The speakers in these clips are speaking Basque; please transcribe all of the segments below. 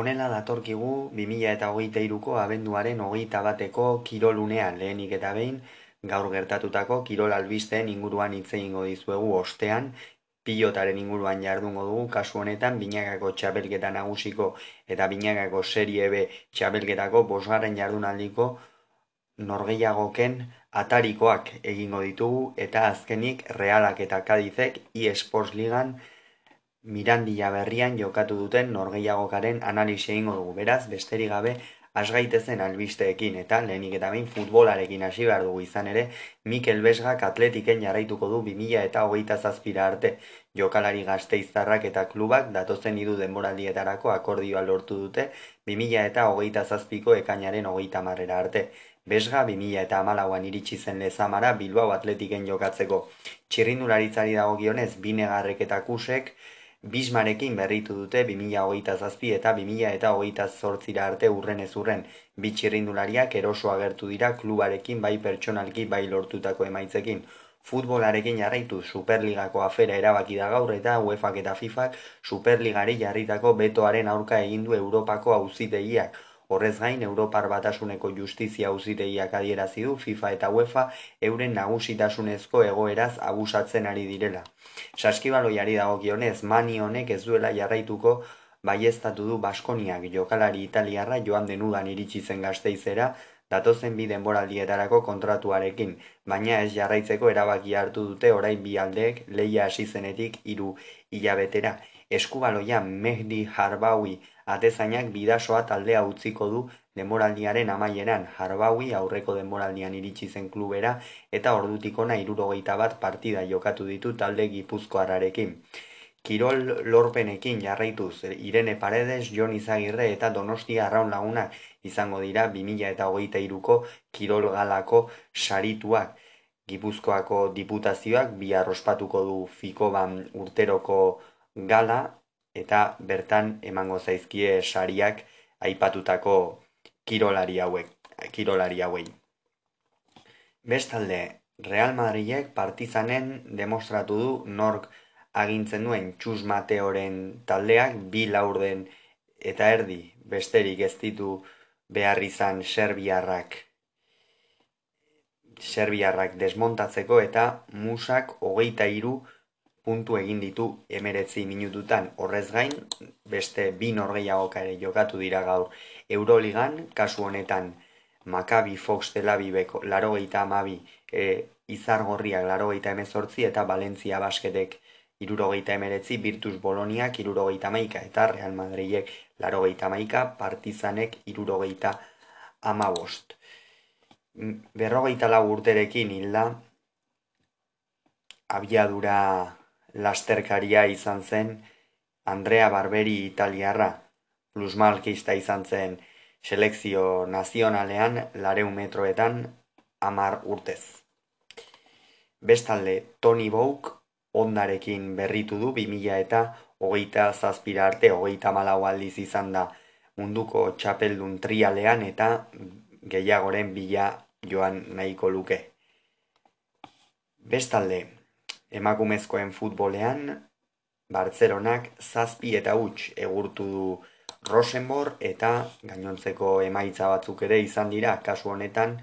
Honela datorkigu 2008ko abenduaren hogeita bateko kirolunean lehenik eta behin gaur gertatutako kirol albisteen inguruan hitz egingo dizuegu ostean. Pilotaren inguruan jardungo dugu kasu honetan binakako txapelketa nagusiko eta binakako serie B txapelketako bosgarren jardunaldiko norgeiagoken atarikoak egingo ditugu eta azkenik realak eta kadizek e-sports ligan Mirandilla berrian jokatu duten norgeiagokaren analisi egingo dugu. Beraz, besterik gabe asgaitezen albisteekin eta lehenik eta bain futbolarekin hasi behar dugu izan ere, Mikel Besgak atletiken jarraituko du 2000 eta hogeita zazpira arte. Jokalari gazteiztarrak eta klubak datozen idu denboraldietarako akordioa lortu dute 2000 eta hogeita zazpiko ekainaren hogeita marrera arte. Besga 2000 eta amalauan iritsi zen lezamara Bilbao atletiken jokatzeko. Txirrindularitzari dago gionez, binegarrek eta kusek, Bismarekin berritu dute 2008 zazpi eta 2000 eta hogeita zortzira arte urren ez urren. Bitxirrindulariak eroso agertu dira klubarekin bai pertsonalki bai lortutako emaitzekin. Futbolarekin jarraitu Superligako afera erabaki da gaur eta UEFak eta FIFak Superligari jarritako betoaren aurka egindu Europako auzitegiak. Horrez gain, Europar batasuneko justizia auzitegiak adierazi du FIFA eta UEFA euren nagusitasunezko egoeraz abusatzen ari direla. Saskibaloiari dagokionez, mani honek ez duela jarraituko baiestatu du Baskoniak jokalari italiarra joan denudan iritsi zen gazteizera, datozen bi denboraldietarako kontratuarekin, baina ez jarraitzeko erabaki hartu dute orain bi aldeek leia hasi zenetik hiru hilabetera. Eskubaloia Mehdi Harbaui atezainak bidasoa taldea utziko du denboraldiaren amaieran Harbaui aurreko denboraldian iritsi zen klubera eta ordutikona irurogeita bat partida jokatu ditu talde gipuzkoararekin. Kirol lorpenekin jarraituz Irene Paredes, Jon Izagirre eta Donostia Arraun Laguna izango dira 2000 eta hogeita iruko Kirol Galako sarituak. Gipuzkoako diputazioak bi arrospatuko du Fikoban urteroko gala eta bertan emango zaizkie sariak aipatutako kirolari hauek, kirolari hauei. Bestalde, Real Madridek partizanen demostratu du nork agintzen duen txus mateoren taldeak bi laurden eta erdi besterik ez ditu behar izan serbiarrak serbiarrak desmontatzeko eta musak hogeita iru puntu egin ditu emeretzi minututan horrez gain, beste bi norgeiagok ere jokatu dira gaur Euroligan, kasu honetan Maccabi Fox Tel Aviveko laro amabi e, izargorriak laro emezortzi eta Valentzia Basketek irurogeita emeretzi, Virtus Boloniak irurogeita maika eta Real Madridek laro geita maika, Partizanek irurogeita amabost. Berrogeita lau urterekin hilda, abiadura lasterkaria izan zen Andrea Barberi italiarra, plusmalkista izan zen selekzio nazionalean lareun metroetan amar urtez. Bestalde, Tony Bouk ondarekin berritu du 2000 eta hogeita zazpira arte, hogeita malau aldiz izan da munduko txapeldun trialean eta gehiagoren bila joan nahiko luke. Bestalde, emakumezkoen futbolean, Bartzeronak zazpi eta huts egurtu du Rosenborg eta gainontzeko emaitza batzuk ere izan dira kasu honetan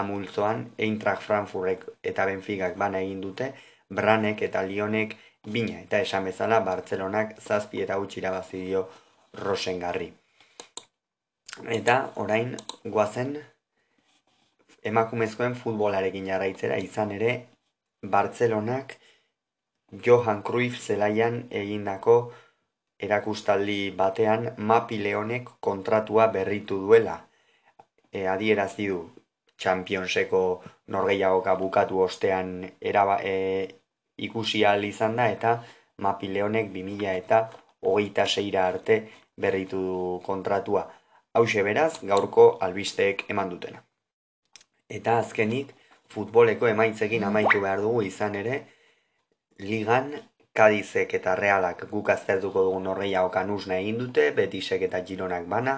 amultzoan Eintracht Frankfurtek eta Benficak bana egin dute, Branek eta Lionek bina eta esan bezala Bartzeronak zazpi eta huts irabazi dio Rosengarri. Eta orain guazen emakumezkoen futbolarekin jarraitzera izan ere Bartzelonak Johan Cruyff zelaian egindako erakustaldi batean Mapi Leonek kontratua berritu duela. E, adierazi du Championseko norgeiagoka bukatu ostean eraba, e, ikusi izan da eta Mapi Leonek 2000 eta hogeita seira arte berritu du kontratua. Hau beraz gaurko albisteek eman dutena. Eta azkenik, futboleko emaitzekin amaitu behar dugu izan ere, ligan Kadizek eta Realak guk aztertuko dugun horreia okan usna egin dute, Betisek eta Gironak bana,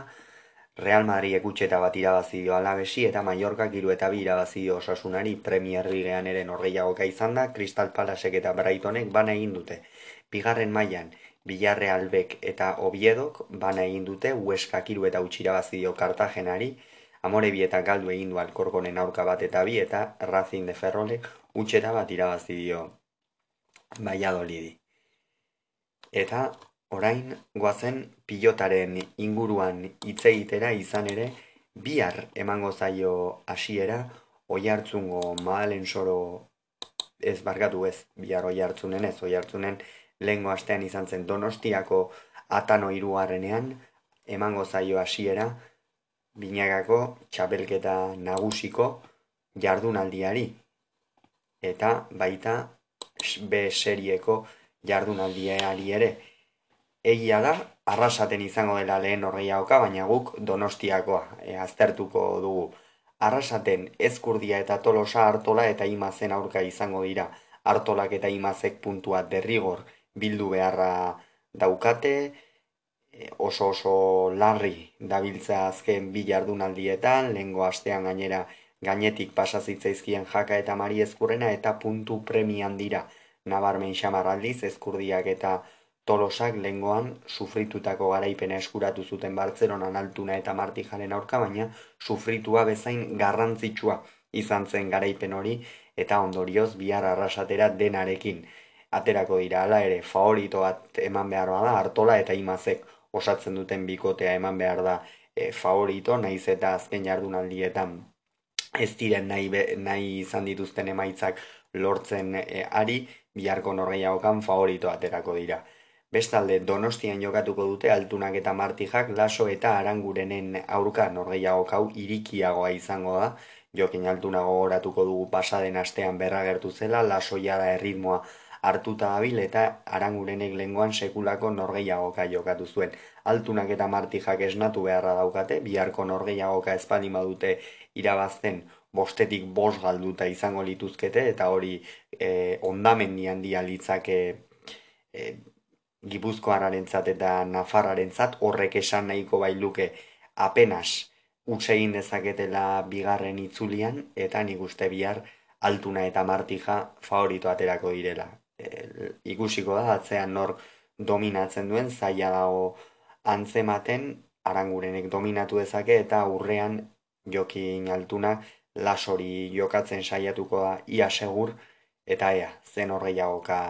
Real Madrid ekutxeta bat irabazi dio alabesi eta Mallorca giru eta bi irabazi dio osasunari Premier Ligean ere norgeia izan da, Crystal Palasek eta Brightonek bana egin dute. Bigarren mailan Bilarre albek eta obiedok bana egin dute hueskak iru eta utxirabazi dio kartagenari, amore bi eta galdu egin du alkorgonen aurka bat eta bi eta razin de ferrolek utxeta bat irabazi dio baiadolidi. Eta orain goazen pilotaren inguruan hitz egitera izan ere bihar emango zaio hasiera oi hartzungo maalen soro ez bargatu ez bihar oi hartzunen ez oi hartzunen lehengo astean izan zen donostiako atano irugarrenean emango zaio hasiera binagako txapelketa nagusiko jardunaldiari eta baita B serieko jardunaldiari ere egia da, arrasaten izango dela lehen horreiaoka, baina guk donostiakoa e, aztertuko dugu. Arrasaten ezkurdia eta tolosa hartola eta imazen aurka izango dira. Artolak eta imazek puntua derrigor bildu beharra daukate, e, oso oso larri dabiltza azken bi jardunaldietan, lehengo astean gainera gainetik pasazitzaizkien jaka eta mari ezkurrena eta puntu premian dira. Nabarmen xamarraldiz ezkurdiak eta Tolosak lengoan sufritutako garaipena eskuratu zuten Bartzelonan altuna eta martijaren aurka, baina sufritua bezain garrantzitsua izan zen garaipen hori eta ondorioz bihar arrasatera denarekin. Aterako dira ala ere favorito bat eman behar da, hartola eta imazek osatzen duten bikotea eman behar da e, favorito, naiz eta azken jardunaldietan ez diren nahi, nahi izan dituzten emaitzak lortzen e, ari, biharko norgeiagokan favorito aterako dira. Bestalde, donostian jokatuko dute altunak eta martijak laso eta arangurenen aurka norgeiago kau irikiagoa izango da. Jokin altunago goratuko dugu pasaden astean berragertu zela, laso jada erritmoa hartuta dabil eta arangurenek lenguan sekulako norgeiagoka jokatu zuen. Altunak eta martijak esnatu beharra daukate, biharko norgeiagoka espalima dute irabazten bostetik bos galduta izango lituzkete eta hori e, ondamendian dia litzake e, Gipuzkoararentzat eta Nafarrarentzat horrek esan nahiko bailuke apenas utxe egin dezaketela bigarren itzulian eta nik uste bihar altuna eta martija favorito aterako direla. E, ikusiko da atzean nor dominatzen duen zaila dago antzematen arangurenek dominatu dezake eta urrean jokin altuna lasori jokatzen saiatuko da ia segur eta ea zen horreiagoka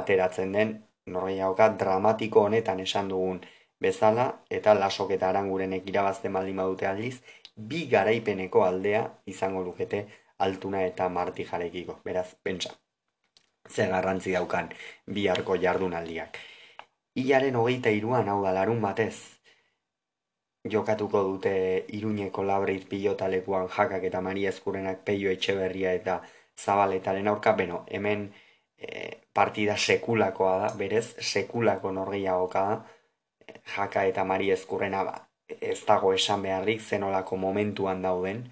ateratzen den norgeiagoka dramatiko honetan esan dugun bezala eta lasok eta arangurenek irabazten baldin badute aldiz, bi garaipeneko aldea izango lukete altuna eta marti jarekiko. Beraz, pentsa, ze garrantzi daukan biharko jardunaldiak. Iaren hogeita iruan hau da larun batez, jokatuko dute iruñeko labreiz pilotalekuan jakak eta Maria Eskurenak peio etxeberria eta zabaletaren aurka, beno, hemen e, partida sekulakoa da, berez, sekulako norgeiagoka da, jaka eta mari ezkurrena ba, ez dago esan beharrik zenolako momentuan dauden,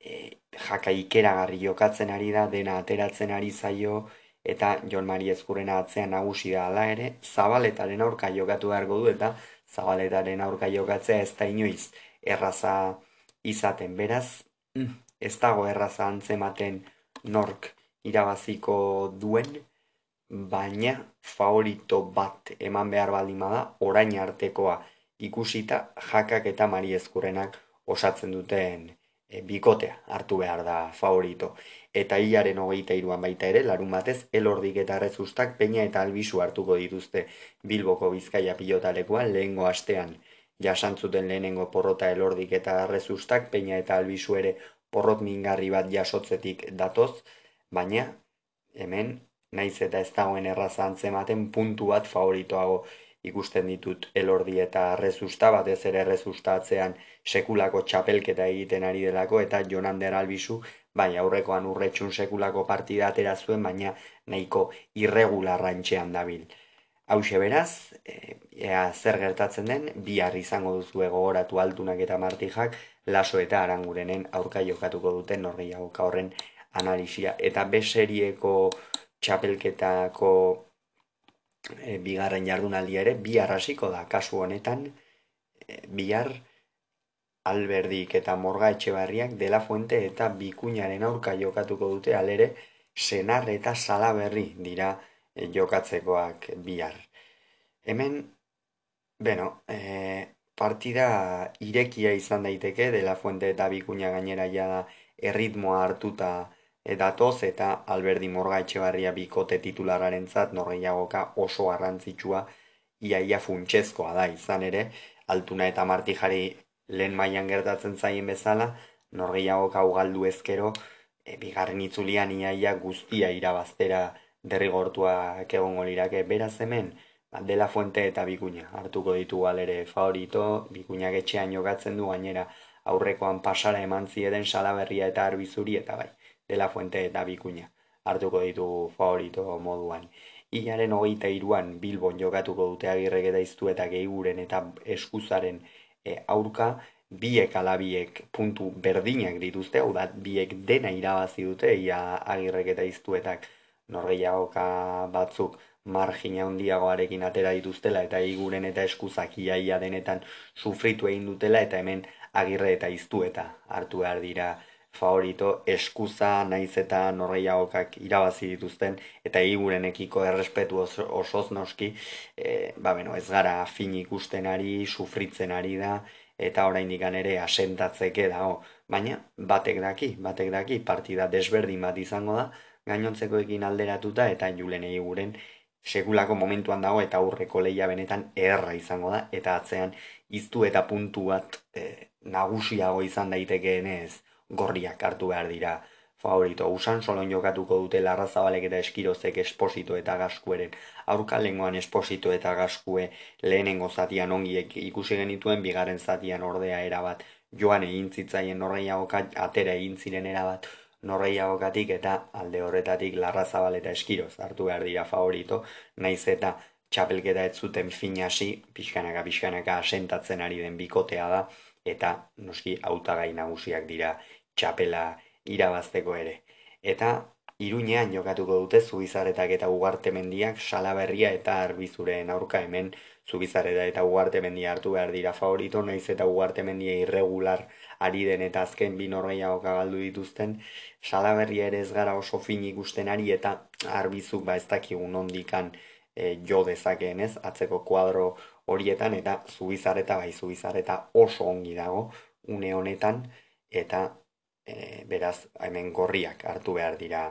e, jaka ikeragarri jokatzen ari da, dena ateratzen ari zaio, eta Jon Mari ezkurrena atzean nagusi da ala ere, zabaletaren aurka jokatu beharko du, eta zabaletaren aurka jokatzea ez da inoiz erraza izaten. Beraz, mm, ez dago erraza antzematen nork irabaziko duen, baina favorito bat eman behar baldin da orain artekoa ikusita jakak eta mari ezkurrenak osatzen duten e, bikotea hartu behar da favorito. Eta hilaren hogeita iruan baita ere, larun batez, elordik eta rezustak peina eta albisu hartuko dituzte bilboko bizkaia pilotalekoa lehengo astean. Jasantzuten lehenengo porrota elordik eta rezustak peina eta albisu ere porrot mingarri bat jasotzetik datoz, baina hemen naiz eta ez dagoen erraza antzematen puntu bat favoritoago ikusten ditut elordi eta rezusta bat ez ere rezusta atzean sekulako txapelketa egiten ari delako eta jonander albizu bai aurrekoan urretxun sekulako partida atera zuen baina nahiko irregularra entxean dabil. Hau beraz, e, ea zer gertatzen den, bihar izango duzu gogoratu altunak eta martijak, laso eta arangurenen aurka jokatuko duten norgeiago horren analisia. Eta beserieko txapelketako e, bigarren jardunaldia ere, bihar hasiko da, kasu honetan, e, bihar alberdik eta morga etxebarriak dela fuente eta bikuñaren aurka jokatuko dute alere senar eta salaberri dira e, jokatzekoak bihar. Hemen, beno, e, partida irekia izan daiteke, dela fuente eta bikuña gainera ja erritmoa hartuta edatoz eta alberdi morga etxebarria bikote titulararen zat norgeiagoka oso garrantzitsua iaia funtsezkoa da izan ere, altuna eta martijari lehen mailan gertatzen zaien bezala, norgeiagoka ugaldu ezkero, e, bigarren itzulian iaia guztia irabaztera derrigortuak egongo lirake beraz hemen, ba, dela fuente eta bikuña. Hartuko ditu galere favorito, bikuña getxean jokatzen du gainera aurrekoan pasara eman zieden salaberria eta arbizuri eta bai, dela fuente eta bikuña. Hartuko ditu favorito moduan. Iaren hogeita iruan Bilbon jokatuko dute agirrek eta iztu eta gehiguren eta eskuzaren e, aurka, biek alabiek puntu berdinak dituzte, hau da, biek dena irabazi dute, ia agirrek eta iztuetak norgeiagoka batzuk margina handiagoarekin atera dituztela eta iguren eta eskuzak iaia denetan sufritu egin dutela eta hemen agirre eta iztu eta hartu behar dira favorito eskuza naiz eta norgeiagokak irabazi dituzten eta igurenekiko errespetu osoz noski e, ba beno, ez gara fin ikusten ari, sufritzen ari da eta oraindik ere asentatzeke dago. Baina batek daki, batek daki partida desberdin bat izango da gainontzekoekin alderatuta eta julenei guren sekulako momentuan dago eta aurreko leia benetan erra izango da eta atzean iztu eta puntu bat e, nagusiago izan daitekeenez gorriak hartu behar dira favorito. Usan solon jokatuko dute larrazabalek eta eskirozek esposito eta gaskueren. Aurka lengoan esposito eta gaskue lehenengo zatian ongiek ikusi genituen, bigarren zatian ordea erabat joan egin zitzaien norreiagoka atera egin ziren erabat norreiagokatik eta alde horretatik larrazabal eta eskiroz hartu behar dira favorito, naiz eta txapelketa ez zuten finasi, pixkanaka pixkanaka asentatzen ari den bikotea da, eta noski hautagai nagusiak dira txapela irabazteko ere. Eta iruñean jokatuko dute zubizaretak eta ugarte mendiak salaberria eta arbizuren aurka hemen zubizareta eta ugarte mendia hartu behar dira favorito, naiz eta ugarte mendia irregular ari den eta azken bi norgeiago galdu dituzten, salaberria ere ez gara oso fin ikusten ari eta arbizuk ba ez dakigun ondikan e, jo dezakeen ez, atzeko kuadro horietan eta zubizareta bai zubizareta oso ongi dago une honetan eta e, beraz hemen gorriak hartu behar dira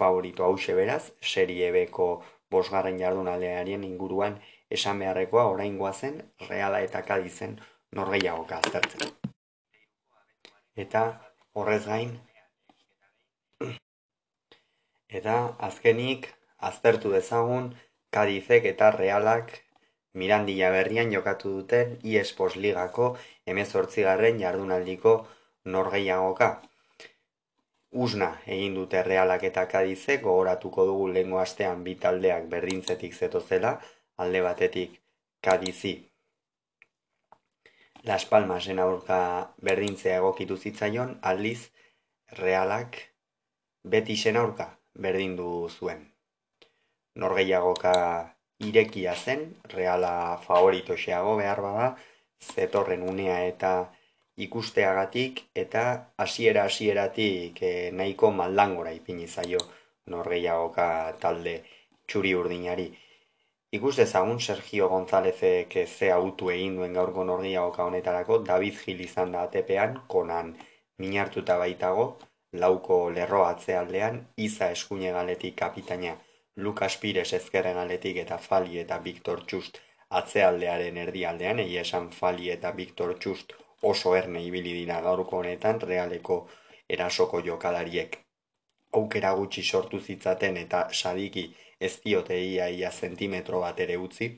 favorito hause beraz, serie beko bosgarren jardunaldearien inguruan esan beharrekoa orain zen reala eta kadizen norgeiago aztertzen. Eta horrez gain, Eta azkenik aztertu dezagun Kadizek eta Realak Mirandilla berrian jokatu duten iEsports Ligako garren jardunaldiko norgeiagoka. Usna egin dute Realak eta Kadizek gogoratuko dugu lehengo astean bi taldeak berdintzetik zetozela, alde batetik Kadizi Las Palmasen aurka berdintzea egokitu zitzaion, aldiz Realak Betisen aurka berdindu zuen. Norgeiagoka irekia zen, reala favorito xeago behar bada, zetorren unea eta ikusteagatik eta hasiera hasieratik eh, nahiko maldangora ipini zaio norgeiagoka talde txuri urdinari. Ikus dezagun Sergio Gonzálezek ze autu egin duen gaurko norgeiagoka honetarako, David Gil izan da atepean, konan minartuta baitago, lauko lerro atzealdean, Iza eskuine galetik kapitaina, Lukas Pires ezkerren galetik eta Fali eta Victor Txust atzealdearen erdialdean, egia esan Fali eta Victor Txust oso erne ibili dira gaurko honetan, realeko erasoko jokalariek aukera gutxi sortu zitzaten eta sadiki ez diote ia ia zentimetro bat ere utzi.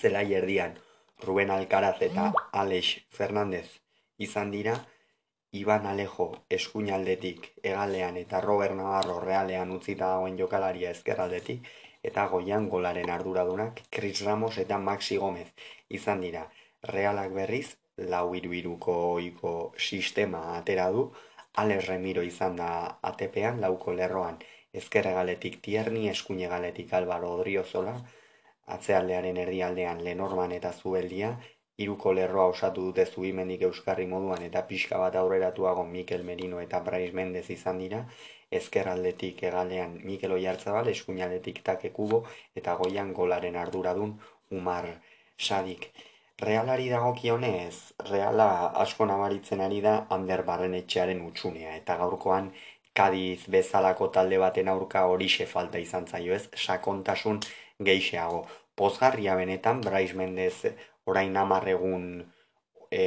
Zelai erdian Ruben Alcaraz eta Alex Fernandez izan dira, Iban Alejo eskuinaldetik egalean eta Robert Navarro realean utzita dagoen jokalaria ezkerraldetik eta goian golaren arduradunak Chris Ramos eta Maxi Gomez izan dira. Realak berriz, lau iruiruko oiko sistema atera du, Alex Remiro izan da atepean, lauko lerroan. Ezkerregaletik tierni, eskuinegaletik Alvaro Odriozola, atzealdearen erdialdean Lenorman eta Zubeldia, iruko lerroa osatu dute zubimendik euskarri moduan eta pixka bat aurreratuago Mikel Merino eta Brais Mendez izan dira, ezkerraldetik egalean Mikel Oiartzabal, eskuinaletik takekubo eta goian golaren arduradun Umar Sadik. Realari dagokionez, reala asko nabaritzen ari da Ander Barrenetxearen utxunea eta gaurkoan Kadiz bezalako talde baten aurka horixe falta izan zaio ez, sakontasun geixeago. Pozgarria benetan, Brais Mendez orain amarregun, e,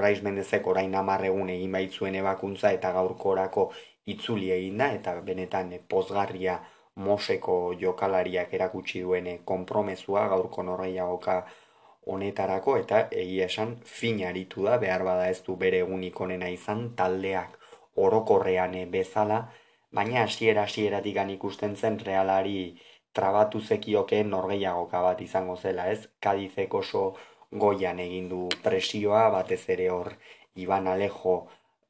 Brais Mendezek orain amarregun egin baitzuen ebakuntza eta gaurko orako itzuli egin da, eta benetan pozgarria moseko jokalariak erakutsi duene konpromezua gaurko norreiagoka honetarako, eta egia esan finaritu da, behar bada ez du bere egunik onena izan taldeak orokorrean eh, bezala, baina hasiera hasieratik ikusten zen realari trabatu zekiokeen norgeiagoka bat izango zela, ez? Kadizek oso goian egin du presioa, batez ere hor Iban Alejo,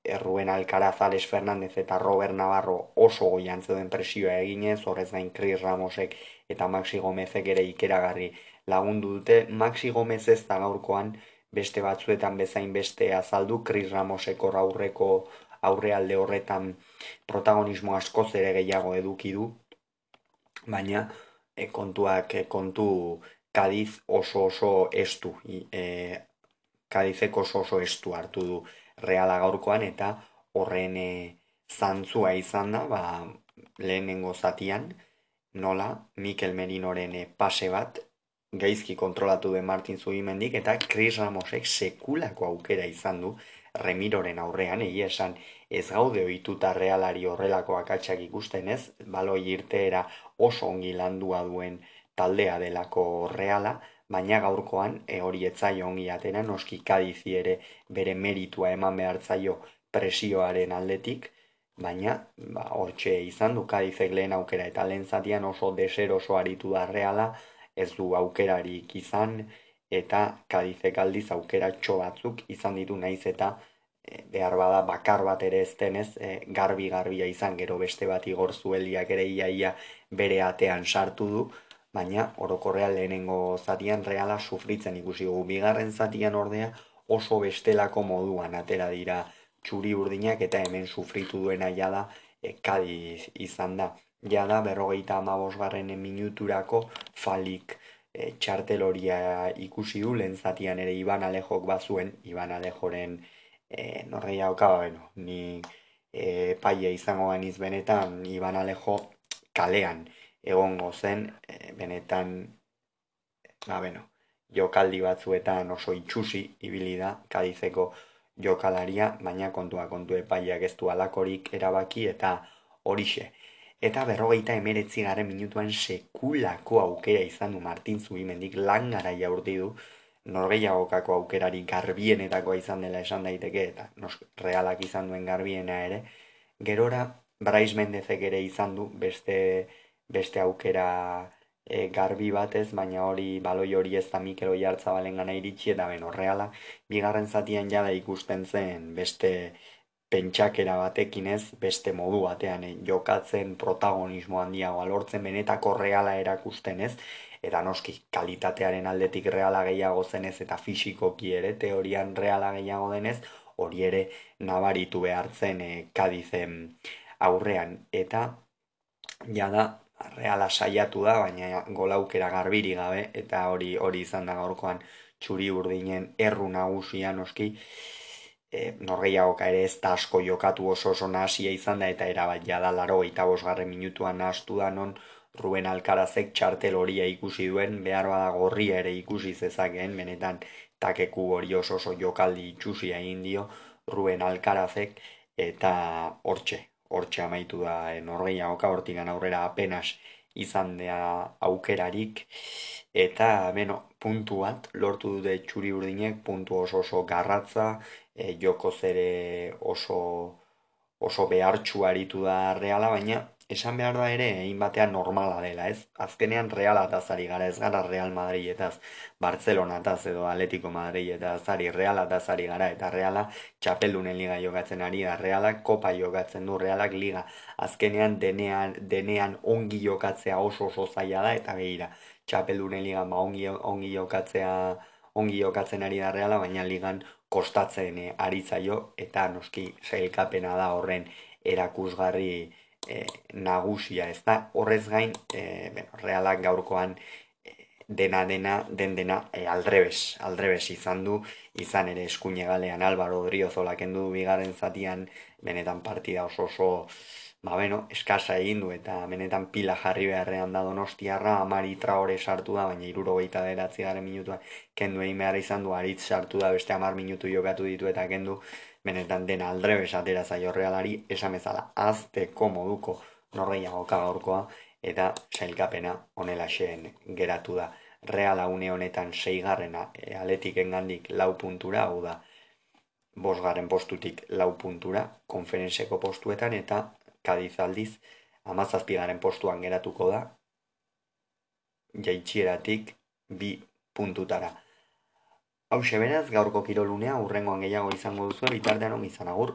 Erruen Alcaraz, Alex Fernandez eta Robert Navarro oso goian zeuden presioa eginez, horrez gain Chris Ramosek eta Maxi Gomezek ere ikeragarri lagundu dute. Maxi Gomez ez da gaurkoan beste batzuetan bezain beste azaldu, Chris Ramosek aurreko aurrealde horretan protagonismo askoz ere gehiago eduki du, baina e, kontuak e, kontu Kadiz oso oso estu, e, Kadizek oso oso estu hartu du reala gaurkoan eta horren e, zantzua izan da, ba, lehenengo zatian, nola Mikel Merinoren pase bat, gaizki kontrolatu den Martin Zubimendik eta Chris Ramosek sekulako aukera izan du Remiroren aurrean, egia esan ez gaude ohituta realari horrelako akatsak ikusten ez, baloi irteera oso ongi landua duen taldea delako reala, baina gaurkoan e, hori etzaio ongi atera, noski kadizi ere bere meritua eman behartzaio presioaren aldetik, baina ba, hortxe izan du kadizek lehen aukera eta lehen zatian oso deser oso aritu da reala, ez du aukerarik izan, eta kadizek aldiz aukera batzuk izan ditu naiz eta e, behar bada bakar bat ere ez denez e, garbi garbia izan gero beste bat igor zueliak ere iaia bere atean sartu du baina orokorrea lehenengo zatian reala sufritzen ikusi gu bigarren zatian ordea oso bestelako moduan atera dira txuri urdinak eta hemen sufritu duena jada e, kadiz izan da jada berrogeita amabosgarren minuturako falik e, txartel horia ikusi du, lehen zatian ere Iban Alejok bazuen, Iban Alejoren e, norreia oka, bueno, ni e, paia izango ganiz benetan, Iban Alejo kalean egongo zen, e, benetan, ba, bueno, jokaldi batzuetan oso itxusi ibili da, kadizeko jokalaria, baina kontua kontu epaiak ez du alakorik erabaki eta horixe. Eta berrogeita emeretzi garen minutuan sekulako aukera izan du Martin Zubimendik lan gara jaurti du norgeiagokako aukerari garbienetakoa izan dela esan daiteke eta nos, realak izan duen garbiena ere. Gerora, Brais Mendezek ere izan du beste, beste aukera e, garbi batez, baina hori baloi hori ez da Mikel Oiartzabalen gana iritsi eta beno, reala, bigarren zatian jada ikusten zen beste pentsakera batekin ez, beste modu batean eh, jokatzen protagonismo handiagoa lortzen benetako reala erakusten ez, eta noski kalitatearen aldetik reala gehiago zenez eta fisikoki ere teorian reala gehiago denez, hori ere nabaritu behartzen e, kadizen aurrean. Eta jada reala saiatu da, baina golaukera garbiri gabe, eta hori hori izan da gaurkoan txuri urdinen erru nagusia noski, e, norgeiagoka ere ez da asko jokatu oso oso nahasia izan da eta erabat jada laro eta bosgarren minutuan nahastu da non Ruben Alcarazek txartel horia ikusi duen behar bada gorria ere ikusi zezakeen benetan takeku hori oso oso jokaldi itxusia egin dio Ruben Alcarazek eta hortxe, hortxe amaitu da e, norgeiagoka hortigan aurrera apenas izan da aukerarik. Eta beno, puntu bat lortu dute txuri urdinek puntu oso oso garratza e, joko zere oso oso behartxu aritu da reala, baina esan behar da ere egin batean normala dela, ez? Azkenean reala eta gara, ez gara Real Madrid eta Barcelona edo Atletico Madrid eta zari reala eta gara, eta reala txapeldunen liga jokatzen ari da, realak kopa jokatzen du, realak liga azkenean denean, denean ongi jokatzea oso oso zaila da, eta behira, txapeldunen liga ba, ongi, ongi jokatzea ongi jokatzen ari da reala, baina ligan kostatzen e, aritzaio eta noski sailkapena da horren erakusgarri e, nagusia, ez da? Horrez gain, e, bueno, realak gaurkoan dena dena den dena e, aldrebes, aldrebes izan du, izan ere eskuine galean Álvaro Odriozola kendu bigarren zatian, benetan partida oso oso ba beno, eskasa egin du eta benetan pila jarri beharrean da donostiarra, amari traore sartu da, baina iruro gehieta deratzi garen minutua kendu egin behar izan du, aritz sartu da, beste amar minutu jokatu ditu eta kendu, benetan dena aldrebes atera zaio realari, esan bezala, azteko moduko norreiago gaurkoa eta sailkapena onela geratu da. Reala une honetan seigarrena e, aletik engandik lau puntura, hau da, bosgarren postutik lau puntura, konferentzeko postuetan, eta Kadiz aldiz, amazazpigaren postuan geratuko da, jaitxieratik bi puntutara. Hau beraz, gaurko kirolunea, urrengoan gehiago izango duzu, bitartean izan agur.